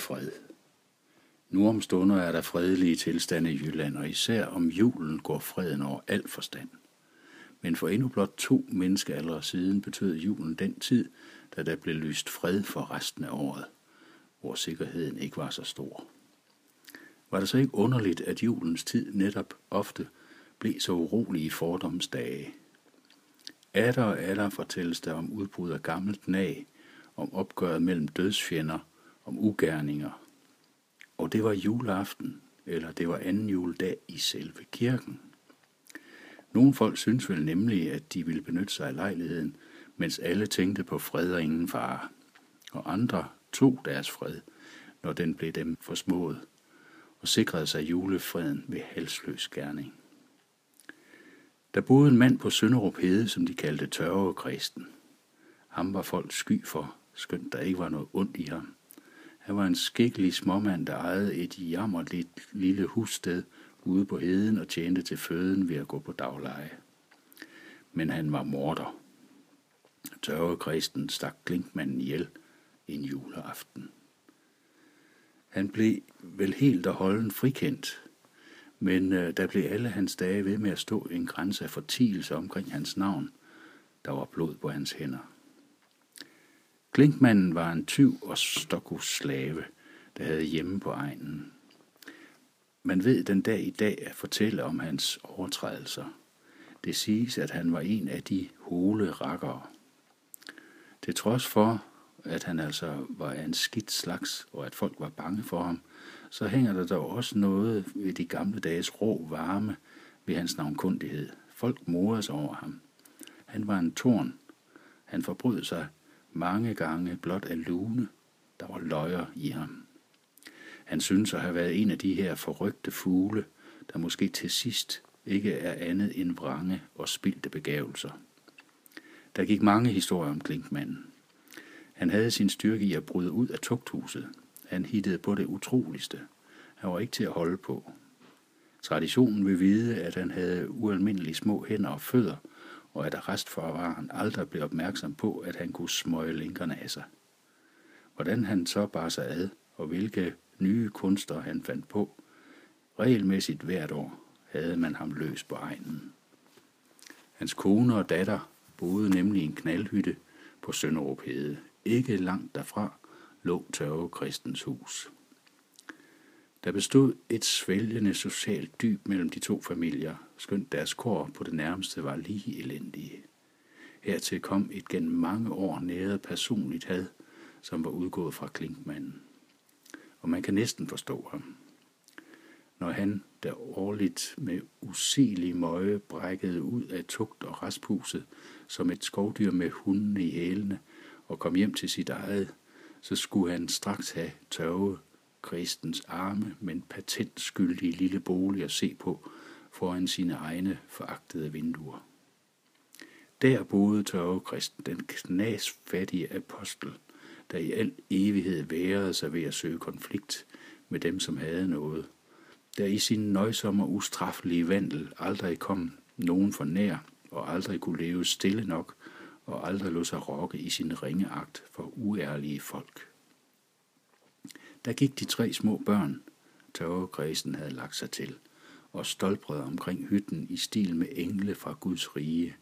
fred. Nu om stunder er der fredelige tilstande i Jylland, og især om julen går freden over al forstand. Men for endnu blot to menneskealdre siden betød julen den tid, da der blev lyst fred for resten af året, hvor sikkerheden ikke var så stor. Var det så ikke underligt, at julens tid netop ofte blev så urolig i fordomsdage? Atter og atter fortælles der om udbrud af gammelt nag, om opgøret mellem dødsfjender, om ugerninger. Og det var juleaften, eller det var anden juledag i selve kirken. Nogle folk synes vel nemlig, at de ville benytte sig af lejligheden, mens alle tænkte på fred og ingen fare. Og andre tog deres fred, når den blev dem forsmået, og sikrede sig julefreden ved halsløs gerning. Der boede en mand på Sønderup Hede, som de kaldte tørvekristen. Ham var folk sky for, skønt der ikke var noget ondt i ham. Han var en skikkelig småmand, der ejede et jammerligt lille hussted ude på heden og tjente til føden ved at gå på dagleje. Men han var morder. Tørvekristen stak Klinkmanden ihjel en juleaften. Han blev vel helt og holden frikendt, men øh, der blev alle hans dage ved med at stå en grænse af fortielse omkring hans navn. Der var blod på hans hænder. Klinkmanden var en tyv og stokkus slave, der havde hjemme på egnen. Man ved den dag i dag at fortælle om hans overtrædelser. Det siges, at han var en af de hole rakkere. Til trods for, at han altså var en skidt slags, og at folk var bange for ham, så hænger der dog også noget ved de gamle dages rå varme ved hans navnkundighed. Folk morede sig over ham. Han var en torn. Han forbrød sig mange gange blot af lune. Der var løjer i ham. Han synes at have været en af de her forrygte fugle, der måske til sidst ikke er andet end vrange og spildte begavelser. Der gik mange historier om Klinkmanden. Han havde sin styrke i at bryde ud af tugthuset. Han hittede på det utroligste. Han var ikke til at holde på. Traditionen vil vide, at han havde ualmindeligt små hænder og fødder, og at han aldrig blev opmærksom på, at han kunne smøge linkerne af sig. Hvordan han så bar sig ad, og hvilke nye kunster han fandt på, regelmæssigt hvert år havde man ham løs på egnen. Hans kone og datter boede nemlig i en knaldhytte på Sønderup Hede. Ikke langt derfra lå Tørve Kristens hus. Der bestod et svælgende socialt dyb mellem de to familier, skønt deres kår på det nærmeste var lige elendige. Hertil kom et gennem mange år næret personligt had, som var udgået fra Klinkmanden. Og man kan næsten forstå ham. Når han, der årligt med usigelig møje brækkede ud af tugt og raspuset, som et skovdyr med hundene i hælene, og kom hjem til sit eget, så skulle han straks have tørve kristens arme, men patentskyldige lille bolig at se på foran sine egne foragtede vinduer. Der boede tørve kristen, den knasfattige apostel, der i al evighed værede sig ved at søge konflikt med dem, som havde noget, der i sin nøjsomme og ustraffelige vandel aldrig kom nogen for nær og aldrig kunne leve stille nok og aldrig lå sig rokke i sin ringeagt for uærlige folk. Der gik de tre små børn, tørvekredsen havde lagt sig til, og stolprede omkring hytten i stil med engle fra Guds rige,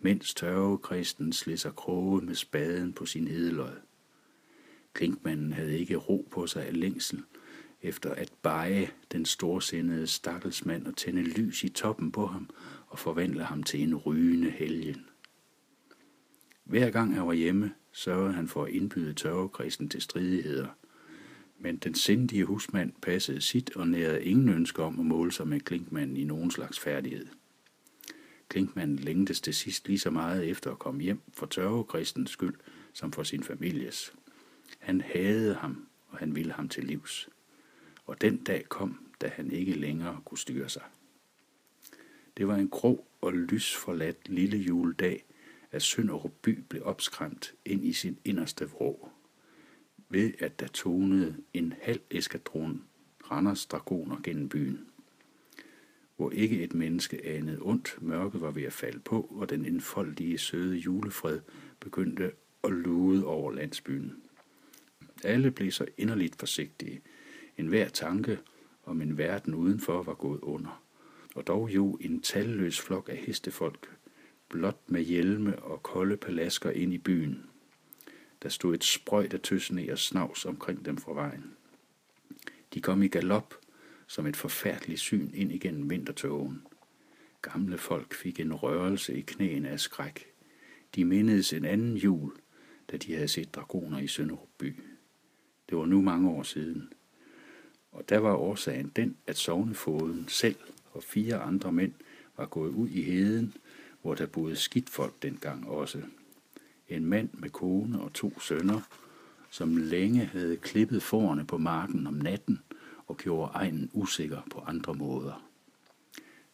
mens tørvekredsen slid sig kroge med spaden på sin hedeløj. Klinkmanden havde ikke ro på sig af længsel, efter at beje den storsindede stakkelsmand og tænde lys i toppen på ham og forvandle ham til en rygende helgen. Hver gang han var hjemme, sørgede han for at indbyde tørvekrisen til stridigheder – men den sindige husmand passede sit og nærede ingen ønske om at måle sig med Klinkmanden i nogen slags færdighed. Klinkmanden længtes til sidst lige så meget efter at komme hjem for tørvekristens skyld som for sin families. Han havde ham, og han ville ham til livs. Og den dag kom, da han ikke længere kunne styre sig. Det var en grå og lysforladt lille juledag, at Sønderup by blev opskræmt ind i sin inderste vrå ved at der tonede en halv eskadron Randers dragoner gennem byen. Hvor ikke et menneske anede ondt, mørket var ved at falde på, og den indfoldige søde julefred begyndte at lude over landsbyen. Alle blev så inderligt forsigtige. En hver tanke om en verden udenfor var gået under. Og dog jo en talløs flok af hestefolk, blot med hjelme og kolde palasker ind i byen. Der stod et sprøjt af tøsne og snavs omkring dem fra vejen. De kom i galop som et forfærdeligt syn ind igennem vintertågen. Gamle folk fik en rørelse i knæene af skræk. De mindedes en anden jul, da de havde set dragoner i Sønderup by. Det var nu mange år siden. Og der var årsagen den, at sovnefoden selv og fire andre mænd var gået ud i heden, hvor der boede skidt folk dengang også. En mand med kone og to sønner, som længe havde klippet forerne på marken om natten og gjorde egnen usikker på andre måder.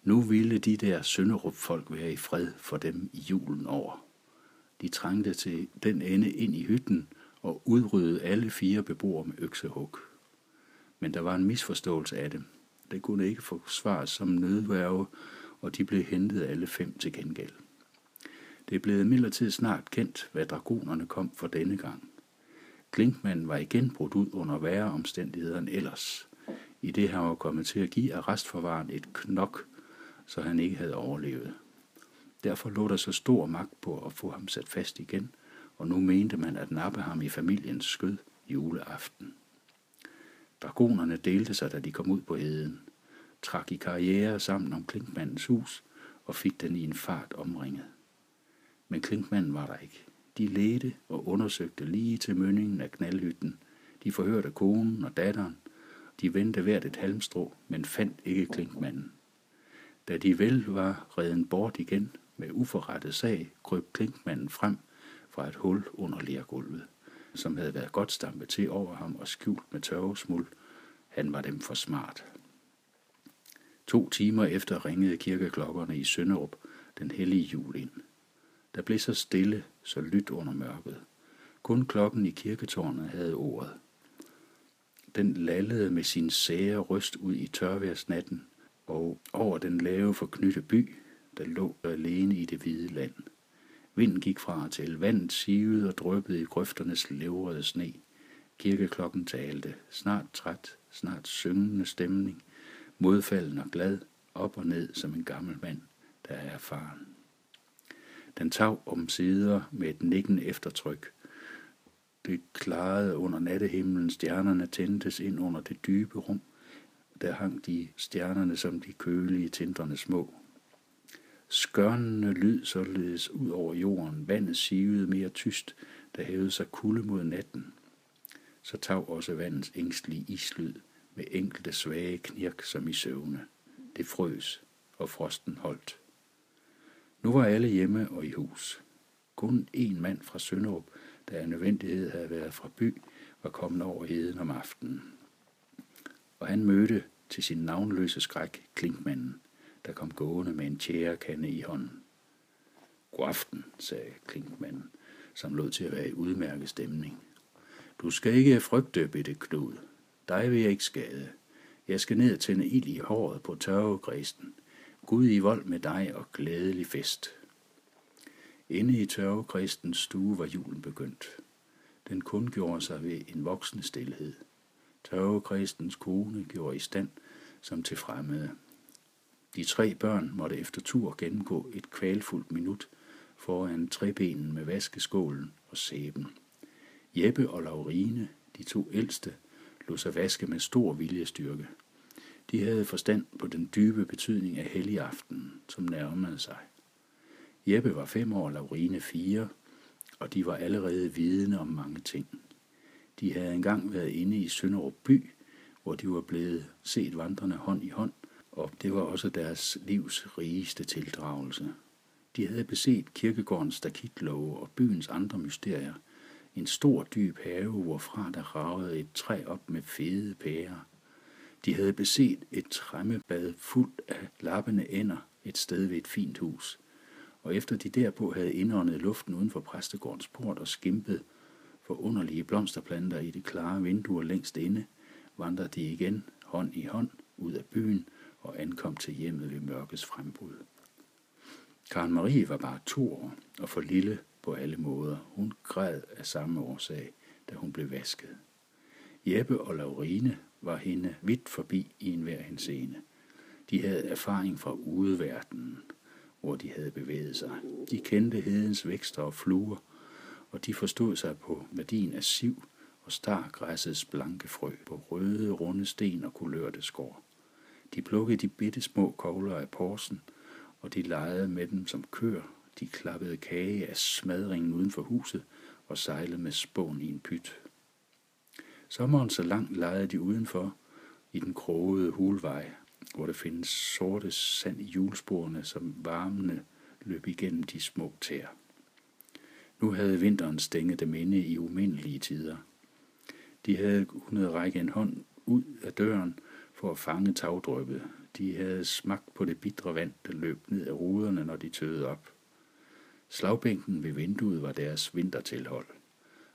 Nu ville de der Sønderup-folk være i fred for dem i julen over. De trængte til den ende ind i hytten og udryddede alle fire beboere med øksehug. Men der var en misforståelse af dem. Det kunne ikke forsvares som nødværve, og de blev hentet alle fem til gengæld. Det blev imidlertid snart kendt, hvad dragonerne kom for denne gang. Klinkmanden var igen brudt ud under værre omstændigheder end ellers, i det han var kommet til at give arrestforvaren et knok, så han ikke havde overlevet. Derfor lå der så stor magt på at få ham sat fast igen, og nu mente man at nappe ham i familiens skød juleaften. Dragonerne delte sig, da de kom ud på heden, trak i karriere sammen om Klinkmandens hus og fik den i en fart omringet. Men Klinkmanden var der ikke. De ledte og undersøgte lige til mønningen af knaldhytten. De forhørte konen og datteren. De vendte hvert et halmstrå, men fandt ikke Klinkmanden. Da de vel var redden bort igen med uforrettet sag, kryb Klinkmanden frem fra et hul under lergulvet, som havde været godt stampet til over ham og skjult med tørvesmuld. Han var dem for smart. To timer efter ringede kirkeklokkerne i Sønderup den hellige jul ind. Der blev så stille, så lyt under mørket. Kun klokken i kirketårnet havde ordet. Den lallede med sin sære røst ud i tørværsnatten, og over den lave forknytte by, der lå alene i det hvide land. Vinden gik fra til, vandet sivede og drøbbede i grøfternes levrede sne. Kirkeklokken talte, snart træt, snart syngende stemning, modfalden og glad, op og ned som en gammel mand, der er erfaren. Den tav om sider med et nikken eftertryk. Det klarede under nattehimlen, stjernerne tændtes ind under det dybe rum. Der hang de stjernerne som de kølige tindrende små. Skørnende lyd således ud over jorden, vandet sivede mere tyst, der hævede sig kulde mod natten. Så tav også vandets ængstlige islyd med enkelte svage knirk som i søvne. Det frøs, og frosten holdt. Nu var alle hjemme og i hus. Kun en mand fra Sønderup, der af nødvendighed havde været fra by, var kommet over heden om aftenen. Og han mødte til sin navnløse skræk Klinkmanden, der kom gående med en tjærekande i hånden. God aften, sagde Klinkmanden, som lod til at være i udmærket stemning. Du skal ikke frygte, bitte Knud. Dig vil jeg ikke skade. Jeg skal ned og tænde ild i håret på tørvegræsten. Gud i vold med dig og glædelig fest. Inde i tørvekristens stue var julen begyndt. Den kun gjorde sig ved en voksende stillhed. Tørvekristens kone gjorde i stand som til fremmede. De tre børn måtte efter tur gennemgå et kvalfuldt minut foran trebenen med vaskeskålen og sæben. Jeppe og Laurine, de to ældste, lå sig vaske med stor viljestyrke. De havde forstand på den dybe betydning af helligaften, som nærmede sig. Jeppe var fem år, Laurine fire, og de var allerede vidende om mange ting. De havde engang været inde i Sønderup by, hvor de var blevet set vandrende hånd i hånd, og det var også deres livs rigeste tildragelse. De havde beset kirkegårdens stakitlove og byens andre mysterier. En stor dyb have, hvorfra der ragede et træ op med fede pærer. De havde beset et træmmebad fuldt af lappende ender et sted ved et fint hus. Og efter de derpå havde indåndet luften uden for præstegårdens port og skimpet for underlige blomsterplanter i det klare vinduer længst inde, vandrede de igen hånd i hånd ud af byen og ankom til hjemmet ved mørkets frembrud. Karen Marie var bare to år og for lille på alle måder. Hun græd af samme årsag, da hun blev vasket. Jeppe og Laurine var hende vidt forbi i enhver henseende. De havde erfaring fra udeverdenen, hvor de havde bevæget sig. De kendte hedens vækster og fluer, og de forstod sig på værdien af siv og stargræssets blanke frø på røde, runde sten og kulørte skår. De plukkede de bitte små kogler af porsen, og de legede med dem som køer. De klappede kage af smadringen uden for huset og sejlede med spån i en pyt. Sommeren så langt legede de udenfor i den krogede hulvej, hvor der findes sorte sand i hjulsporene, som varmende løb igennem de små tær. Nu havde vinteren stænget dem inde i umindelige tider. De havde kunnet række en hånd ud af døren for at fange tagdrøbet. De havde smagt på det bitre vand, der løb ned af ruderne, når de tøede op. Slagbænken ved vinduet var deres vintertilhold.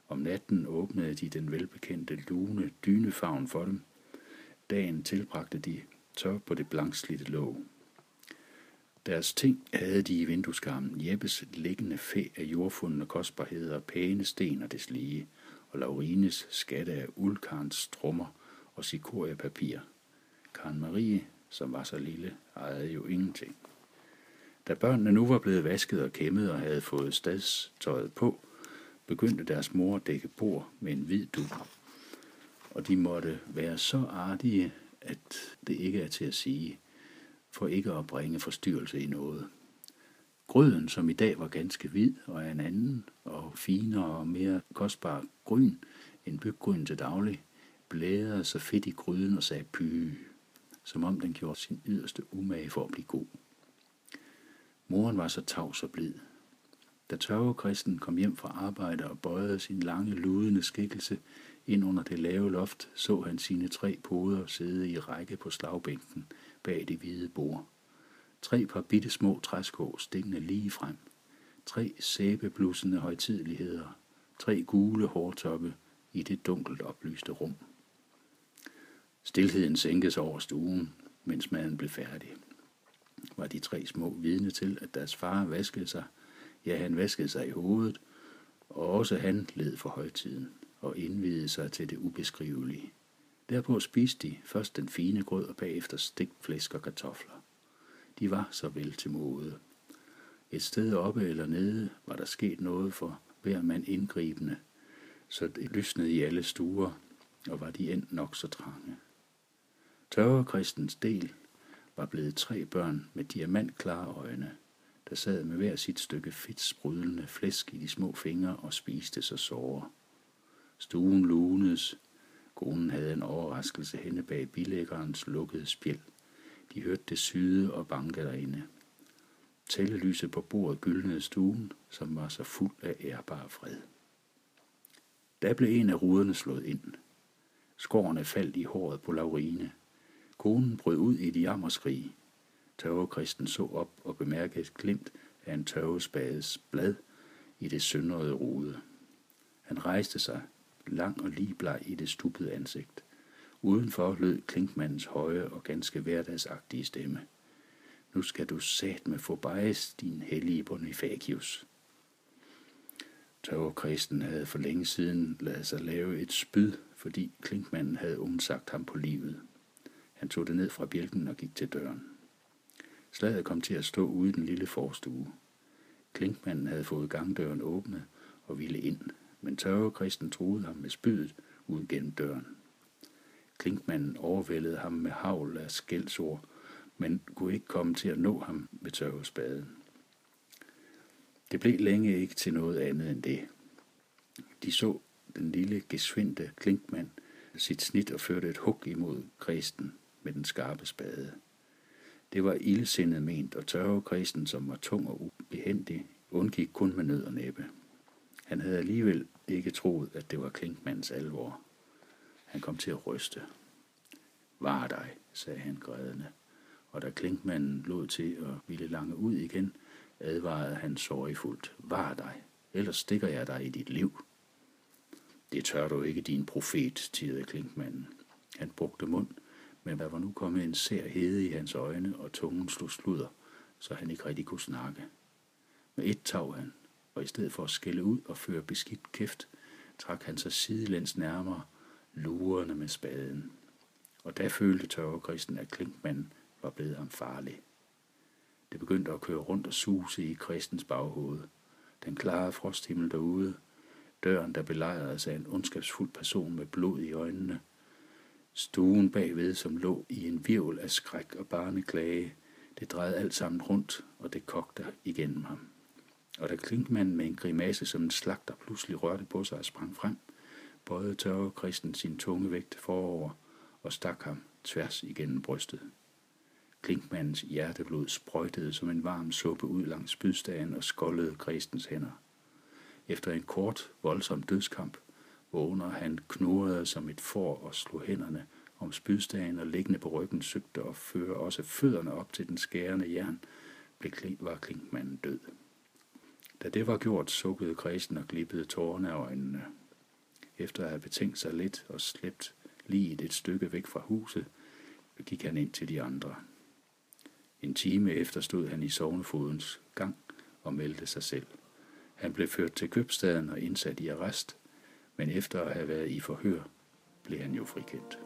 Om natten åbnede de den velbekendte lune dynefavn for dem. Dagen tilbragte de tør på det blankslidte låg. Deres ting havde de i vindueskarmen. Jeppes liggende fæ af jordfundne kostbarheder, pæne sten og deslige, og Laurines skatte af uldkarns trummer og sikoriepapir. Karen Marie, som var så lille, ejede jo ingenting. Da børnene nu var blevet vasket og kæmmet og havde fået stadstøjet på, begyndte deres mor at dække bord med en hvid duk. Og de måtte være så artige, at det ikke er til at sige, for ikke at bringe forstyrrelse i noget. Grøden, som i dag var ganske hvid og af en anden og finere og mere kostbar grøn end byggrøn til daglig, blærede så fedt i gryden og sagde py, som om den gjorde sin yderste umage for at blive god. Moren var så tavs og blid. Da tørvekristen kom hjem fra arbejde og bøjede sin lange, ludende skikkelse ind under det lave loft, så han sine tre poder sidde i række på slagbænken bag det hvide bord. Tre par bitte små træskår stikkende lige frem. Tre sæbeblussende højtidligheder. Tre gule hårtoppe i det dunkelt oplyste rum. Stilheden sænkes over stuen, mens maden blev færdig. Var de tre små vidne til, at deres far vaskede sig. Ja, han vaskede sig i hovedet, og også han led for højtiden og indvidede sig til det ubeskrivelige. Derpå spiste de først den fine grød og bagefter stegt flæsk og kartofler. De var så vel til mode. Et sted oppe eller nede var der sket noget for hver mand indgribende, så det lysnede i alle stuer, og var de end nok så trange. Tørre Kristens del var blevet tre børn med diamantklare øjne, der sad med hver sit stykke fedt sprudlende flæsk i de små fingre og spiste sig såre. Stuen lunedes. Konen havde en overraskelse henne bag bilæggerens lukkede spjæl. De hørte det syde og banke derinde. Tællelyset på bordet gyldnede stuen, som var så fuld af ærbar fred. Da blev en af ruderne slået ind. Skårene faldt i håret på Laurine. Konen brød ud i et jammerskrig. Tørvekristen så op og bemærkede et glimt af en tørvespades blad i det søndrede rude. Han rejste sig, lang og ligebleg i det stuppede ansigt. Udenfor lød Klinkmandens høje og ganske hverdagsagtige stemme. Nu skal du sat med forbejes, din hellige Bonifacius. Kristen havde for længe siden lavet sig lave et spyd, fordi Klinkmanden havde undsagt ham på livet. Han tog det ned fra bjælken og gik til døren. Slaget kom til at stå ude i den lille forstue. Klinkmanden havde fået gangdøren åbnet og ville ind men tørrekristen troede ham med spydet ud gennem døren. Klinkmanden overvældede ham med havl af skældsord, men kunne ikke komme til at nå ham med tørvespaden. Det blev længe ikke til noget andet end det. De så den lille gesvindte Klinkmand sit snit og førte et hug imod kristen med den skarpe spade. Det var ildsindet ment, og tørre som var tung og ubehendig, undgik kun med nød og næppe. Han havde alligevel ikke troet, at det var Klinkmandens alvor. Han kom til at ryste. Var dig, sagde han grædende, og da Klinkmanden lod til at ville lange ud igen, advarede han sorgfuldt. Var dig, ellers stikker jeg dig i dit liv. Det tør du ikke, din profet, tidede Klinkmanden. Han brugte mund, men der var nu kommet en sær hede i hans øjne, og tungen slog sludder, så han ikke rigtig kunne snakke. Med et tag han, og i stedet for at skælde ud og føre beskidt kæft, trak han sig sidelæns nærmere, lurende med spaden. Og da følte tørrekristen, at klinkmanden var blevet ham farlig. Det begyndte at køre rundt og suse i kristens baghoved. Den klare frosthimmel derude, døren, der belejrede af en ondskabsfuld person med blod i øjnene, stuen bagved, som lå i en virvel af skræk og barneklage, det drejede alt sammen rundt, og det kogte igennem ham. Og da klinkmanden med en grimasse som en slagter pludselig rørte på sig og sprang frem, bøjede tørre kristen sin tunge vægt forover og stak ham tværs igennem brystet. Klinkmandens hjerteblod sprøjtede som en varm suppe ud langs spydstagen og skoldede kristens hænder. Efter en kort, voldsom dødskamp vågner han knurrede som et får og slog hænderne om spydstagen og liggende på ryggen søgte at føre også fødderne op til den skærende jern, var klinkmanden død. Da det var gjort, sukkede kredsen og glippede tårerne af øjnene. Efter at have betænkt sig lidt og slæbt lige et stykke væk fra huset, gik han ind til de andre. En time efter stod han i sovnefodens gang og meldte sig selv. Han blev ført til købstaden og indsat i arrest, men efter at have været i forhør, blev han jo frikendt.